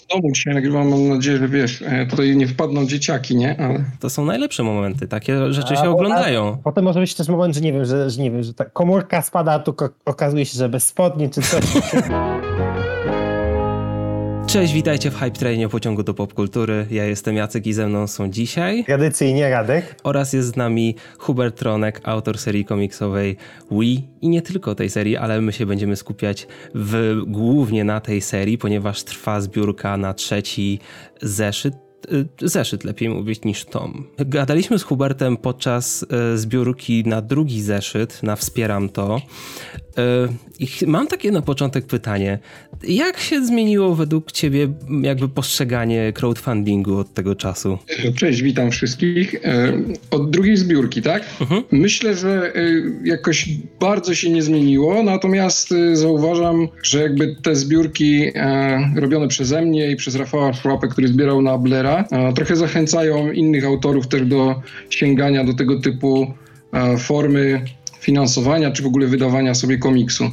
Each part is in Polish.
w domu dzisiaj nagrywam, mam nadzieję, że wiesz, e, tutaj nie wpadną dzieciaki, nie? Ale... To są najlepsze momenty, takie rzeczy się oglądają. A potem może być też moment, że nie wiem, że, że nie wiem, że ta komórka spada, a tu okazuje się, że bez spodni czy coś. Cześć, witajcie w Hype Trainie pociągu do popkultury. Ja jestem Jacek i ze mną są dzisiaj... Tradycyjnie Radek. Oraz jest z nami Hubert Tronek, autor serii komiksowej Wii i nie tylko tej serii, ale my się będziemy skupiać w, głównie na tej serii, ponieważ trwa zbiórka na trzeci zeszyt Y, zeszyt, lepiej mówić, niż tom. Gadaliśmy z Hubertem podczas y, zbiórki na drugi zeszyt, na Wspieram to. I mam takie na początek pytanie. Jak się zmieniło według ciebie jakby postrzeganie crowdfundingu od tego czasu? Cześć, witam wszystkich. Od drugiej zbiórki, tak? Mhm. Myślę, że jakoś bardzo się nie zmieniło, natomiast zauważam, że jakby te zbiórki robione przeze mnie i przez Rafała Szłapę, który zbierał na Blera, trochę zachęcają innych autorów też do sięgania do tego typu formy finansowania, czy w ogóle wydawania sobie komiksu.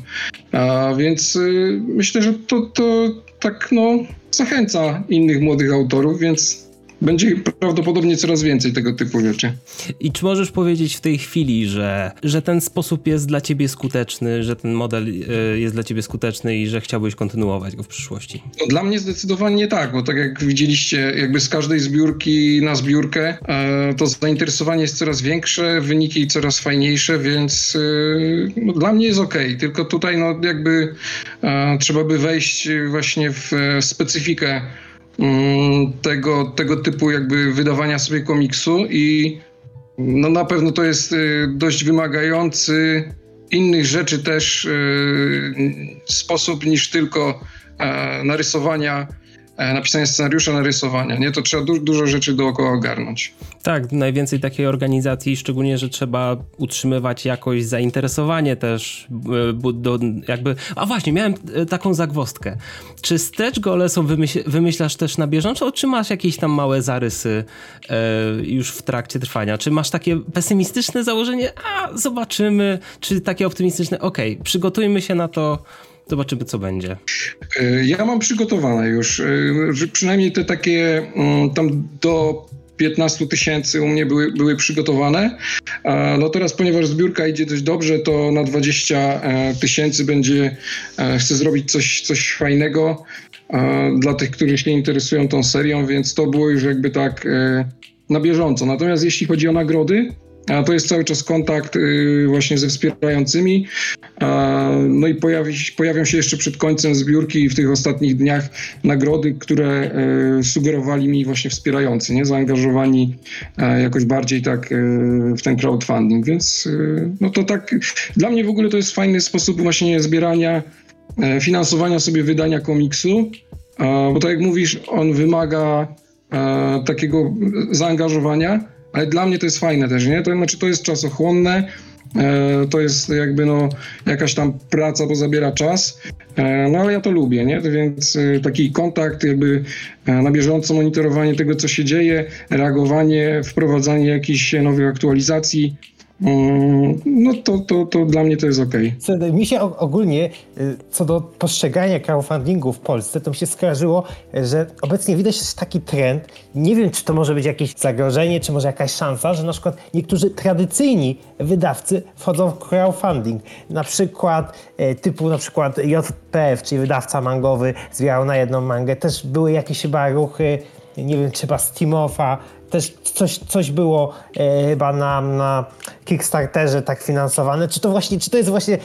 A więc y, myślę, że to, to tak no, zachęca innych młodych autorów, więc będzie prawdopodobnie coraz więcej tego typu rzeczy. I czy możesz powiedzieć w tej chwili, że, że ten sposób jest dla ciebie skuteczny, że ten model e, jest dla ciebie skuteczny i że chciałbyś kontynuować go w przyszłości? No, dla mnie zdecydowanie tak, bo tak jak widzieliście, jakby z każdej zbiórki na zbiórkę, e, to zainteresowanie jest coraz większe, wyniki coraz fajniejsze, więc e, no, dla mnie jest ok. Tylko tutaj no, jakby trzeba by wejść właśnie w specyfikę tego, tego typu jakby wydawania sobie komiksu i no na pewno to jest y, dość wymagający innych rzeczy też y, sposób niż tylko e, narysowania napisanie scenariusza, narysowania, nie? To trzeba du dużo rzeczy dookoła ogarnąć. Tak, najwięcej takiej organizacji, szczególnie, że trzeba utrzymywać jakoś zainteresowanie też, e, do, jakby... A właśnie, miałem e, taką zagwostkę. Czy stretch gole są wymyśl wymyślasz też na bieżąco, czy masz jakieś tam małe zarysy e, już w trakcie trwania? Czy masz takie pesymistyczne założenie, a zobaczymy, czy takie optymistyczne, okej, okay, przygotujmy się na to, Zobaczymy, co będzie. E, ja mam przygotowane już, e, przynajmniej te takie mm, tam do 15 tysięcy u mnie były, były przygotowane. No teraz, ponieważ zbiórka idzie dość dobrze, to na 20 e, tysięcy będzie, chcę zrobić coś, coś fajnego dla tych, którzy się interesują tą serią, więc to było już jakby tak na bieżąco. Natomiast jeśli chodzi o nagrody, a to jest cały czas kontakt y, właśnie ze wspierającymi. No i pojawi, pojawią się jeszcze przed końcem zbiórki w tych ostatnich dniach nagrody, które y, sugerowali mi właśnie wspierający, nie? zaangażowani jakoś bardziej tak y, w ten crowdfunding. Więc no to tak, dla mnie w ogóle to jest fajny sposób właśnie zbierania, e, finansowania sobie wydania komiksu, bo tak jak mówisz, on wymaga e, takiego zaangażowania ale dla mnie to jest fajne też, nie? To znaczy to jest czasochłonne, e, to jest jakby no jakaś tam praca, bo zabiera czas, e, no ale ja to lubię, nie? Więc e, taki kontakt, jakby na bieżąco monitorowanie tego, co się dzieje, reagowanie, wprowadzanie jakichś nowych aktualizacji, no to, to, to dla mnie to jest ok. Mi się ogólnie y, co do postrzegania crowdfundingu w Polsce, to mi się skojarzyło, że obecnie widać taki trend. Nie wiem, czy to może być jakieś zagrożenie, czy może jakaś szansa, że na przykład niektórzy tradycyjni wydawcy wchodzą w crowdfunding. Na przykład e, typu na przykład JPF, czyli wydawca mangowy, zbierał na jedną mangę. Też były jakieś chyba ruchy, nie wiem, trzeba Steamofa, też coś, coś było e, chyba na, na Kickstarterze tak finansowane. Czy to właśnie, czy to jest właśnie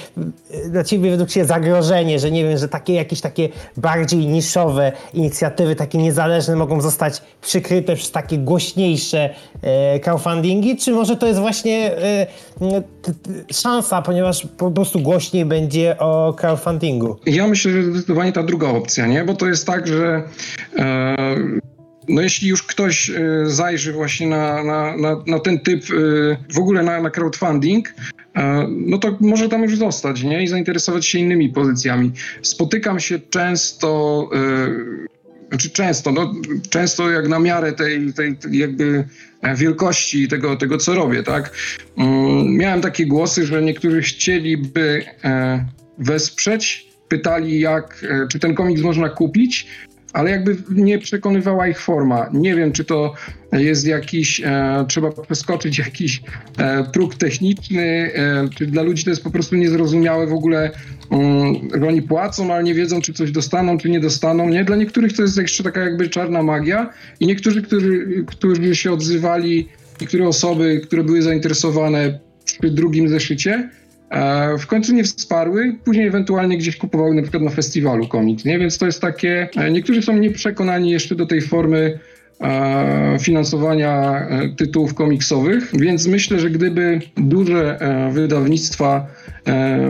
e, dla ciebie według ciebie zagrożenie, że nie wiem, że takie jakieś takie bardziej niszowe inicjatywy, takie niezależne mogą zostać przykryte przez takie głośniejsze e, crowdfundingi, czy może to jest właśnie e, szansa, ponieważ po prostu głośniej będzie o crowdfundingu? Ja myślę, że zdecydowanie ta druga opcja, nie? Bo to jest tak, że e, no jeśli już ktoś y, zajrzy właśnie na, na, na, na ten typ, y, w ogóle na, na crowdfunding, y, no to może tam już zostać nie? i zainteresować się innymi pozycjami. Spotykam się często, znaczy często, no, często jak na miarę tej, tej, tej jakby wielkości tego, tego, co robię, tak? Mm, miałem takie głosy, że niektórzy chcieliby wesprzeć, pytali jak, czy ten komiks można kupić, ale jakby nie przekonywała ich forma. Nie wiem, czy to jest jakiś, e, trzeba przeskoczyć jakiś e, próg techniczny, e, czy dla ludzi to jest po prostu niezrozumiałe w ogóle, um, oni płacą, ale nie wiedzą, czy coś dostaną, czy nie dostaną. Nie? Dla niektórych to jest jeszcze taka jakby czarna magia i niektórzy, którzy, którzy się odzywali, niektóre osoby, które były zainteresowane przy drugim zeszycie, w końcu nie wsparły, później ewentualnie gdzieś kupowały na przykład na festiwalu komiks, nie? Więc to jest takie, e, niektórzy są nieprzekonani jeszcze do tej formy E, finansowania e, tytułów komiksowych, więc myślę, że gdyby duże e, wydawnictwa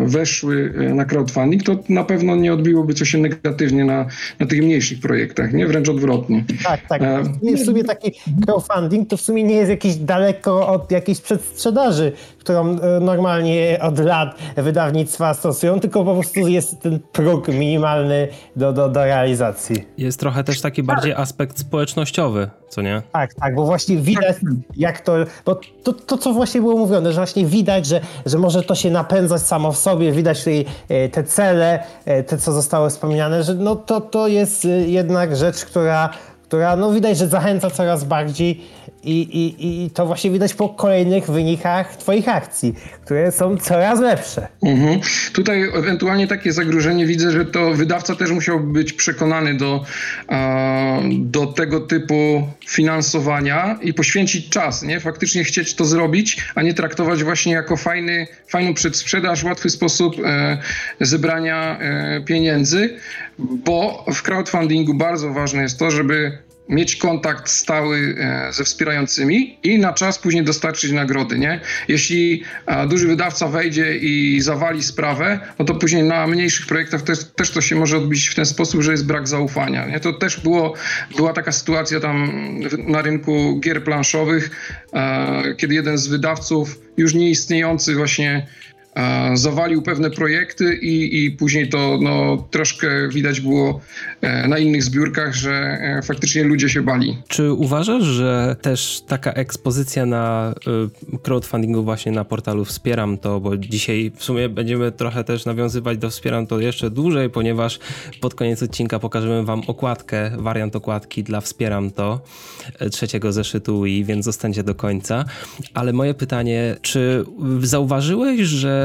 weszły na crowdfunding, to na pewno nie odbiłoby coś się negatywnie na, na tych mniejszych projektach, nie? Wręcz odwrotnie. Tak, tak. W sumie taki crowdfunding to w sumie nie jest jakiś daleko od jakiejś przedsprzedaży, którą normalnie od lat wydawnictwa stosują, tylko po prostu jest ten próg minimalny do, do, do realizacji. Jest trochę też taki bardziej aspekt społecznościowy co nie? Tak, tak, bo właśnie widać jak to, bo to, to co właśnie było mówione, że właśnie widać, że, że może to się napędzać samo w sobie, widać tutaj e, te cele, e, te co zostały wspomniane, że no to, to jest e, jednak rzecz, która, która no widać, że zachęca coraz bardziej i, i, I to właśnie widać po kolejnych wynikach Twoich akcji, które są coraz lepsze. Mhm. Tutaj ewentualnie takie zagrożenie widzę, że to wydawca też musiał być przekonany do, do tego typu finansowania i poświęcić czas, nie? Faktycznie chcieć to zrobić, a nie traktować właśnie jako fajny, fajną przedsprzedaż, łatwy sposób e, zebrania e, pieniędzy, bo w crowdfundingu bardzo ważne jest to, żeby mieć kontakt stały e, ze wspierającymi i na czas później dostarczyć nagrody, nie? Jeśli duży wydawca wejdzie i zawali sprawę, no to później na mniejszych projektach też, też to się może odbić w ten sposób, że jest brak zaufania, nie? To też było, była taka sytuacja tam na rynku gier planszowych, kiedy jeden z wydawców już nieistniejący właśnie zawalił pewne projekty i, i później to no, troszkę widać było e, na innych zbiórkach, że e, faktycznie ludzie się bali. Czy uważasz, że też taka ekspozycja na e, crowdfundingu właśnie na portalu Wspieram to, bo dzisiaj w sumie będziemy trochę też nawiązywać do Wspieram to jeszcze dłużej, ponieważ pod koniec odcinka pokażemy wam okładkę, wariant okładki dla Wspieram to trzeciego zeszytu i więc zostańcie do końca. Ale moje pytanie, czy zauważyłeś, że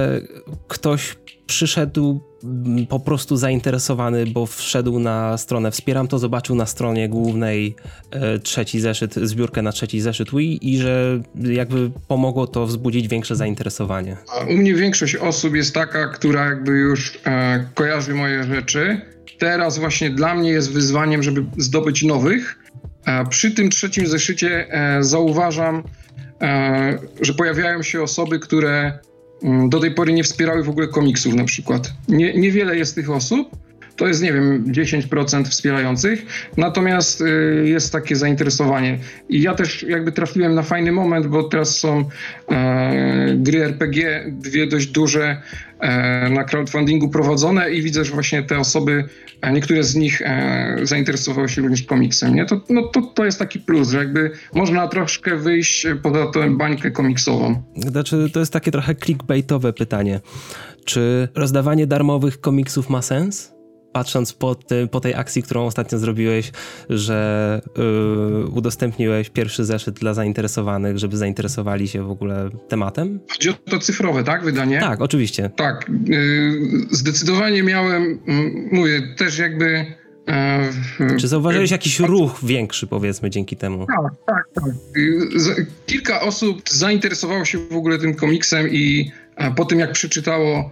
ktoś przyszedł mm, po prostu zainteresowany, bo wszedł na stronę Wspieram to, zobaczył na stronie głównej e, trzeci zeszyt, zbiórkę na trzeci zeszyt Wii i że jakby pomogło to wzbudzić większe zainteresowanie. U mnie większość osób jest taka, która jakby już e, kojarzy moje rzeczy. Teraz właśnie dla mnie jest wyzwaniem, żeby zdobyć nowych. E, przy tym trzecim zeszycie e, zauważam, e, że pojawiają się osoby, które do tej pory nie wspierały w ogóle komiksów na przykład. Nie, niewiele jest tych osób, to jest, nie wiem, 10% wspierających, natomiast y, jest takie zainteresowanie. I ja też jakby trafiłem na fajny moment, bo teraz są e, gry RPG, dwie dość duże e, na crowdfundingu prowadzone i widzę, że właśnie te osoby, e, niektóre z nich e, zainteresowały się również komiksem. Nie? To, no, to, to jest taki plus, że jakby można troszkę wyjść poza tę bańkę komiksową. Znaczy, to jest takie trochę clickbaitowe pytanie. Czy rozdawanie darmowych komiksów ma sens? Patrząc po, po tej akcji, którą ostatnio zrobiłeś, że yy, udostępniłeś pierwszy zeszyt dla zainteresowanych, żeby zainteresowali się w ogóle tematem? Chodzi o to cyfrowe, tak? Wydanie? Tak, oczywiście. Tak. Yy, zdecydowanie miałem, mówię, też jakby e, czy zauważyłeś jakiś ruch większy, powiedzmy, dzięki temu? Tak, tak, tak. Y, kilka osób zainteresowało się w ogóle tym komiksem i po tym, jak przeczytało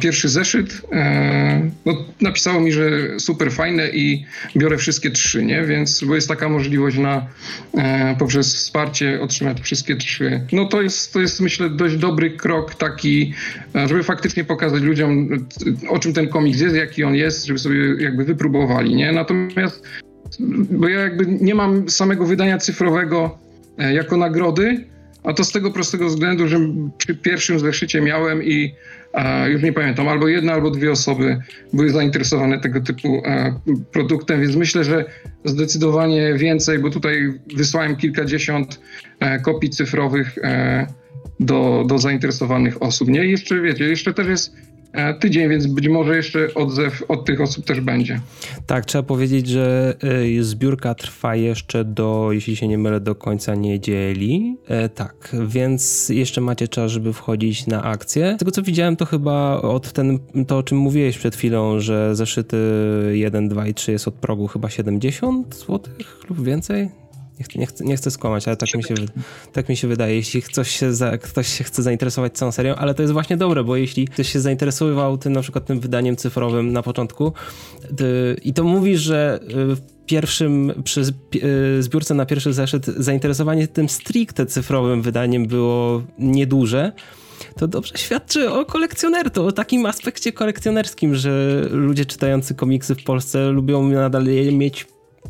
pierwszy zeszyt, e, no, napisało mi, że super fajne i biorę wszystkie trzy, nie? Więc bo jest taka możliwość na e, poprzez wsparcie otrzymać wszystkie trzy. No to jest, to jest myślę dość dobry krok taki, e, żeby faktycznie pokazać ludziom o czym ten komiks jest, jaki on jest, żeby sobie jakby wypróbowali, nie? Natomiast bo ja jakby nie mam samego wydania cyfrowego jako nagrody, a to z tego prostego względu, że przy pierwszym zeszycie miałem i już nie pamiętam, albo jedna, albo dwie osoby były zainteresowane tego typu e, produktem, więc myślę, że zdecydowanie więcej, bo tutaj wysłałem kilkadziesiąt e, kopii cyfrowych e, do, do zainteresowanych osób. Nie? Jeszcze wiecie, jeszcze też jest tydzień, więc być może jeszcze odzew od tych osób też będzie. Tak, trzeba powiedzieć, że y, zbiórka trwa jeszcze do, jeśli się nie mylę, do końca niedzieli. E, tak, więc jeszcze macie czas, żeby wchodzić na akcję. Z tego co widziałem, to chyba od ten, to o czym mówiłeś przed chwilą, że zeszyty 1, 2 i 3 jest od progu chyba 70 zł lub więcej. Nie chcę, nie, chcę, skłamać, ale tak mi, się, tak mi się wydaje. Jeśli ktoś się, za, ktoś się chce zainteresować całą serią, ale to jest właśnie dobre, bo jeśli ktoś się zainteresował tym na przykład tym wydaniem cyfrowym na początku ty, i to mówisz, że y, pierwszym, przy y, zbiórce na pierwszy zeszyt zainteresowanie tym stricte cyfrowym wydaniem było nieduże, to dobrze świadczy o kolekcjonertu, o takim aspekcie kolekcjonerskim, że ludzie czytający komiksy w Polsce lubią nadal mieć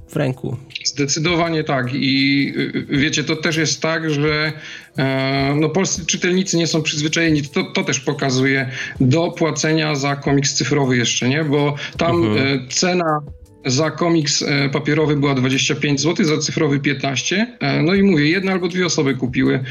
w ręku. Zdecydowanie tak. I y, wiecie, to też jest tak, że e, no, polscy czytelnicy nie są przyzwyczajeni, to, to też pokazuje, do płacenia za komiks cyfrowy jeszcze, nie? Bo tam mhm. E, cena za komiks e, papierowy była 25 zł, za cyfrowy 15. No i mówię, jedna albo dwie osoby kupiły,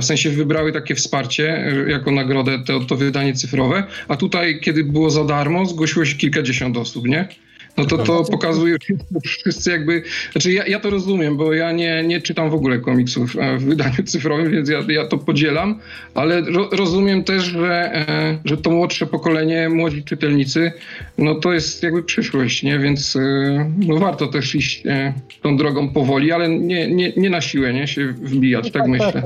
w sensie wybrały takie wsparcie jako nagrodę to, to wydanie cyfrowe, a tutaj, kiedy było za darmo, zgłosiło się kilkadziesiąt osób, nie? No to to pokazuje, wszyscy jakby, znaczy ja, ja to rozumiem, bo ja nie, nie czytam w ogóle komiksów e, w wydaniu cyfrowym, więc ja, ja to podzielam, ale ro, rozumiem też, że, e, że to młodsze pokolenie, młodzi czytelnicy, no to jest jakby przyszłość, nie? Więc e, no warto też iść tą drogą powoli, ale nie, nie, nie na siłę, nie? Się wbijać, tak, tak myślę. Tak.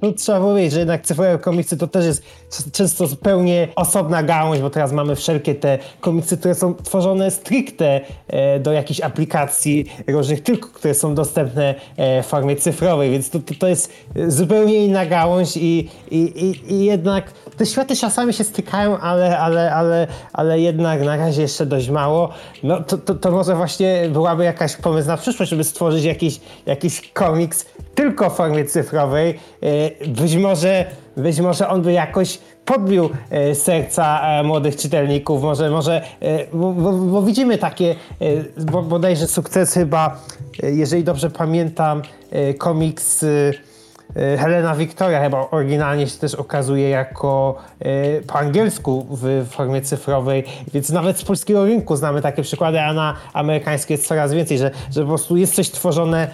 Tu trzeba powiedzieć, że jednak cyfrowe komiksy to też jest często zupełnie osobna gałąź, bo teraz mamy wszelkie te komiksy, które są tworzone stricte E, do jakichś aplikacji różnych, tylko które są dostępne e, w formie cyfrowej, więc to, to, to jest zupełnie inna gałąź i, i, i, jednak te światy czasami się stykają, ale, ale, ale, ale jednak na razie jeszcze dość mało. No to, to, to może właśnie byłaby jakaś pomysł na przyszłość, żeby stworzyć jakiś, jakiś komiks tylko w formie cyfrowej. E, być może, być może on by jakoś podbił e, serca e, młodych czytelników. Może, może e, bo, bo, bo widzimy takie bodajże sukcesy chyba, jeżeli dobrze pamiętam, komiks Helena Victoria chyba oryginalnie się też okazuje jako po angielsku w formie cyfrowej, więc nawet z polskiego rynku znamy takie przykłady, a na amerykańskie jest coraz więcej, że, że po prostu jest coś tworzone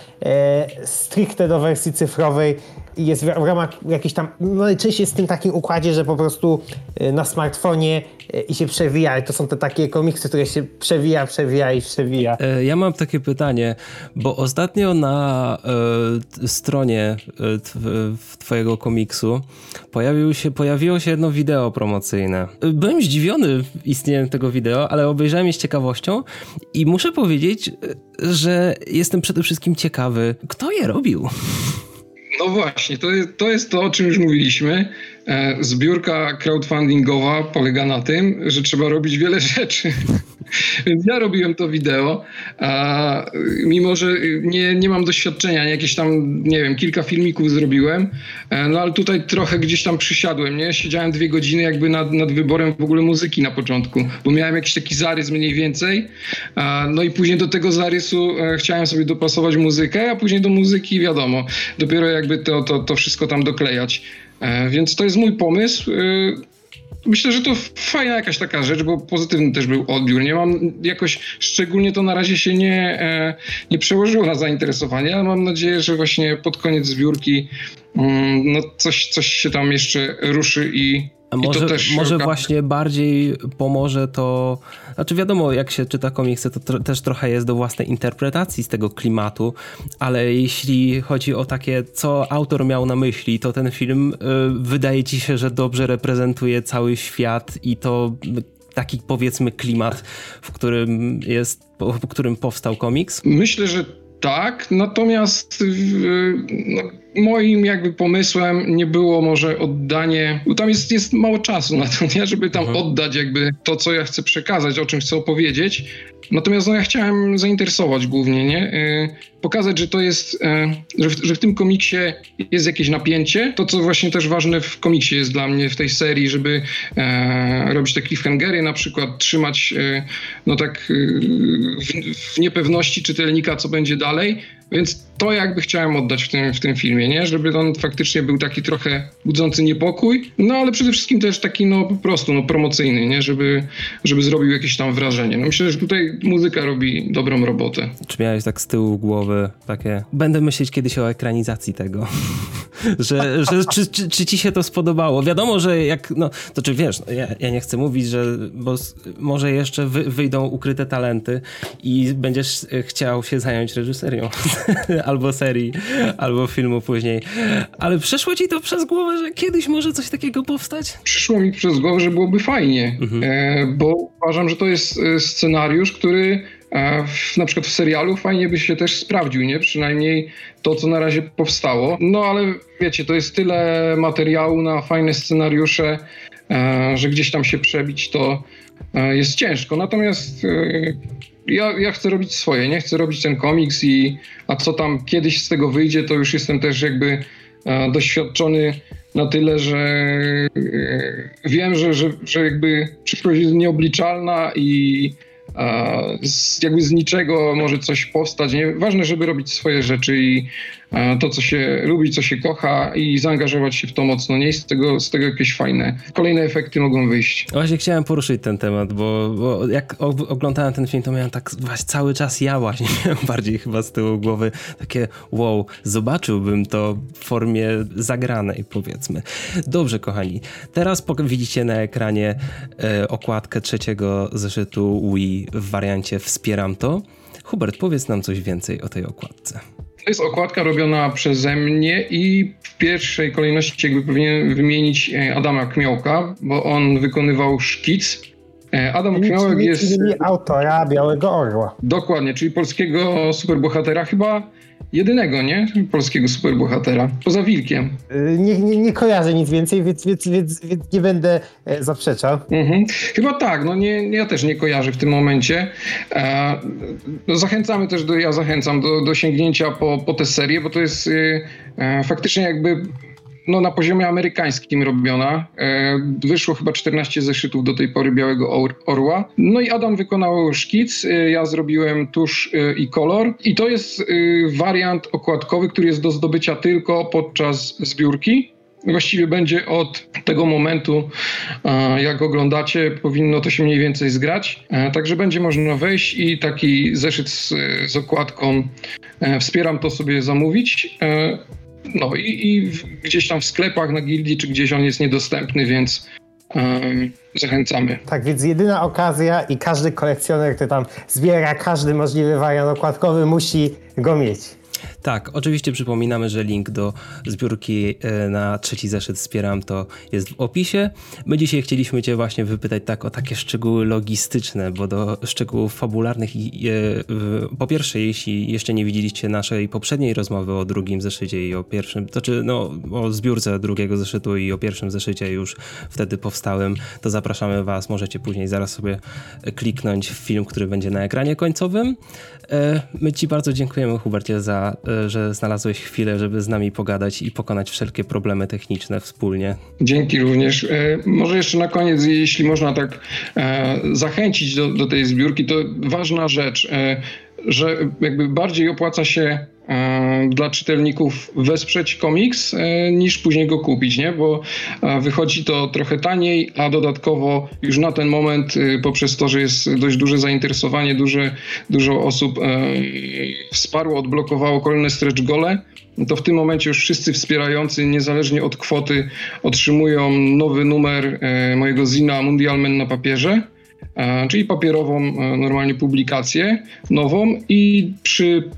stricte do wersji cyfrowej jest w, ramach jakiejś tam, no najczęściej jest w tym takim układzie, że po prostu y, na smartfonie y, i się przewija. I to są te takie komiksy, które się przewija, przewija i przewija. E, ja mam takie pytanie, bo ostatnio na e, stronie e, twojego komiksu pojawił się, pojawiło się jedno wideo promocyjne. Byłem zdziwiony istnieniem tego wideo, ale obejrzałem je z ciekawością i muszę powiedzieć, że jestem przede wszystkim ciekawy, kto je robił. No właśnie, to jest, to jest to, o czym już mówiliśmy. E, zbiórka crowdfundingowa polega na tym, że trzeba robić wiele rzeczy. Więc ja robiłem to wideo, a mimo że nie, nie mam doświadczenia, jakieś tam, nie wiem, kilka filmików zrobiłem, e, no ale tutaj trochę gdzieś tam przysiadłem, nie? Siedziałem dwie godziny jakby nad, nad wyborem w ogóle muzyki na początku, bo miałem jakiś taki zarys mniej więcej, no i później do tego zarysu e, chciałem sobie dopasować muzykę, a później do muzyki wiadomo, dopiero jakby to, to, to wszystko tam doklejać. E, więc to jest mój pomysł. Myślę, że to fajna jakaś taka rzecz, bo pozytywny też był odbiór. Nie mam jakoś szczególnie to na razie się nie, e, nie przełożyło na zainteresowanie, ale mam nadzieję, że właśnie pod koniec zbiórki mm, no coś, coś się tam jeszcze ruszy i, a może, może właśnie bardziej pomoże to. Znaczy, wiadomo, jak się czyta komiksy, to tr też trochę jest do własnej interpretacji z tego klimatu, ale jeśli chodzi o takie, co autor miał na myśli, to ten film y, wydaje ci się, że dobrze reprezentuje cały świat i to taki powiedzmy klimat, w którym jest, w którym powstał komiks? Myślę, że tak, natomiast no, moim jakby pomysłem nie było może oddanie, bo tam jest, jest mało czasu na to, nie? żeby tam mhm. oddać jakby to, co ja chcę przekazać, o czym chcę opowiedzieć. Natomiast no, ja chciałem zainteresować głównie, nie? Y, pokazać, że to jest, y, że w, że w, tym komiksie jest jakieś napięcie. To, co właśnie też ważne w komiksie jest dla mnie w tej serii, żeby e, robić te cliffhangery na przykład, trzymać e, no tak e, w, w niepewności czytelnika, co będzie dalej więc to jakby chciałem oddać w tym, w tym filmie, nie? Żeby on faktycznie był taki trochę budzący niepokój, no ale przede wszystkim też taki no po prostu no, promocyjny, nie? Żeby, żeby zrobił jakieś tam wrażenie. No myślę, że tutaj muzyka robi dobrą robotę. Czy miałeś tak z tyłu głowy takie, będę myśleć kiedyś o ekranizacji tego, że, że czy, czy, czy, ci się to spodobało? Wiadomo, że jak, no to czy wiesz, no, ja, ja nie chcę mówić, że bo może jeszcze wy, wyjdą ukryte talenty i będziesz chciał się zająć reżyserią albo serii, albo filmu później, ale przeszło ci to przez głowę, że kiedyś może coś takiego powstać? Przyszło mi przez głowę, że byłoby fajnie, mhm. e, bo uważam, że to jest e, scenariusz, który e, w, na przykład w serialu fajnie by się też sprawdził, nie? Przynajmniej to, co na razie powstało. No ale wiecie, to jest tyle materiału na fajne scenariusze, że gdzieś tam się przebić to jest ciężko. Natomiast ja, ja chcę robić swoje, nie chcę robić ten komiks i a co tam kiedyś z tego wyjdzie, to już jestem też jakby e, doświadczony na tyle, że e, wiem, że, że, że jakby przyszłość jest nieobliczalna i z, jakby z niczego może coś powstać. Nie? Ważne, żeby robić swoje rzeczy i to, co się lubi, co się kocha i zaangażować się w to mocno. Nie z tego, z tego jakieś fajne. Kolejne efekty mogą wyjść. Właśnie chciałem poruszyć ten temat, bo, bo jak oglądałem ten film, to miałem tak właśnie cały czas ja właśnie miałem bardziej chyba z tyłu głowy takie wow, zobaczyłbym to w formie zagranej powiedzmy. Dobrze kochani, teraz widzicie na ekranie e, okładkę trzeciego zeszytu Wii w wariancie Wspieram to. Hubert, powiedz nam coś więcej o tej okładce. To jest okładka robiona przeze mnie i w pierwszej kolejności jakby powinien wymienić e, Adama Kmiałka, bo on wykonywał szkic. E, Adam Kmiałek jest... autora Białego Orła. Dokładnie, czyli polskiego superbohatera chyba jedynego, nie? Polskiego superbohatera. Poza Wilkiem. Y, nie, nie, nie kojarzę nic więcej, więc, więc, więc, więc nie będę e, zaprzeczał. Mhm. Chyba tak, no nie, ja też nie kojarzę w tym momencie. E, no zachęcamy też, do, ja zachęcam do, do sięgnięcia po, po tę serię, bo to jest e, e faktycznie jakby no, na poziomie amerykańskim robiona. E, wyszło chyba 14 zeszytów do tej pory Białego Orła. No i Adam wykonał szkic, e, ja zrobiłem tusz e, i kolor. I to jest wariant okładkowy, który jest do zdobycia tylko podczas zbiórki. Właściwie będzie od tego momentu, jak oglądacie, powinno to się mniej więcej zgrać. Także będzie można wejść i taki zeszyt z, z okładką Wspieram to sobie zamówić. No i, i gdzieś tam w sklepach na gildii, czy gdzieś on jest niedostępny, więc um, zachęcamy. Tak, więc jedyna okazja i każdy kolekcjoner, który tam zbiera każdy możliwy wariant okładkowy, musi go mieć. Tak, oczywiście przypominamy, że link do zbiórki e, na trzeci zeszyt Wspieram to jest w opisie. My dzisiaj chcieliśmy Cię właśnie wypytać tak o takie szczegóły logistyczne, bo do szczegółów fabularnych po pierwsze, jeśli jeszcze nie widzieliście naszej poprzedniej rozmowy o drugim zeszycie i o pierwszym, to czy no o zbiórce drugiego zeszytu i o pierwszym zeszycie już wtedy powstałym, to zapraszamy Was, możecie później zaraz sobie kliknąć w film, który będzie na ekranie końcowym. E, my Ci bardzo dziękujemy Hubercie za E, że znalazłeś chwilę, żeby z nami pogadać i pokonać wszelkie problemy techniczne wspólnie. Dzięki również. E, może jeszcze na koniec, jeśli można tak zachęcić do, do tej zbiórki, to ważna rzecz, że jakby bardziej opłaca się dla czytelników wesprzeć komiks e, niż później go kupić, nie? bo e, wychodzi to trochę taniej, a dodatkowo już na ten moment poprzez to, że jest dość duże zainteresowanie, duże, dużo osób wsparło, odblokowało kolejne stretch gole, to w tym momencie już wszyscy wspierający, niezależnie od kwoty, otrzymują nowy numer mojego zina Mundialmen na papierze czyli papierową normalnie publikację nową i przy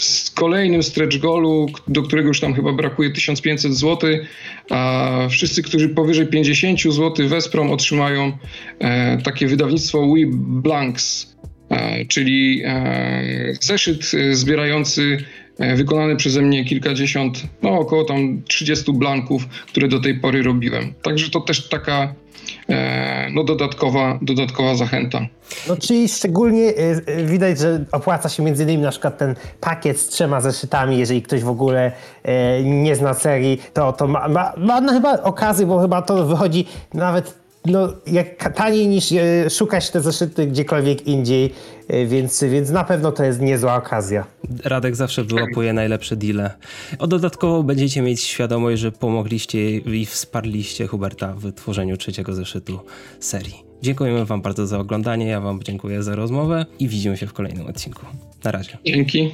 z kolejnym stretch goalu, do którego już tam chyba brakuje 1500 zł, a wszyscy, którzy powyżej 50 zł wesprą, otrzymają e, takie wydawnictwo We Blanks, e, czyli e, zeszyt zbierający e, wykonany przeze mnie kilkadziesiąt, no około tam 30 blanków, które do tej pory robiłem. Także to też taka E, no dodatkowa, dodatkowa zachęta. No czyli szczególnie e, e, widać, że opłaca się między innymi na przykład ten pakiet z trzema zeszytami, jeżeli ktoś w ogóle nie zna serii, to, to ma, ma, ma chyba okazję, bo chyba to wychodzi nawet no, jak taniej niż e, szukać te zeszyty gdziekolwiek indziej, e, więc, więc na pewno to jest niezła okazja. Radek zawsze wyłapuje najlepsze deale. O dodatkowo będziecie mieć świadomość, że pomogliście i wsparliście Huberta w tworzeniu trzeciego zeszytu serii. Dziękujemy Wam bardzo za oglądanie, ja Wam dziękuję za rozmowę i widzimy się w kolejnym odcinku. Na razie. Dzięki.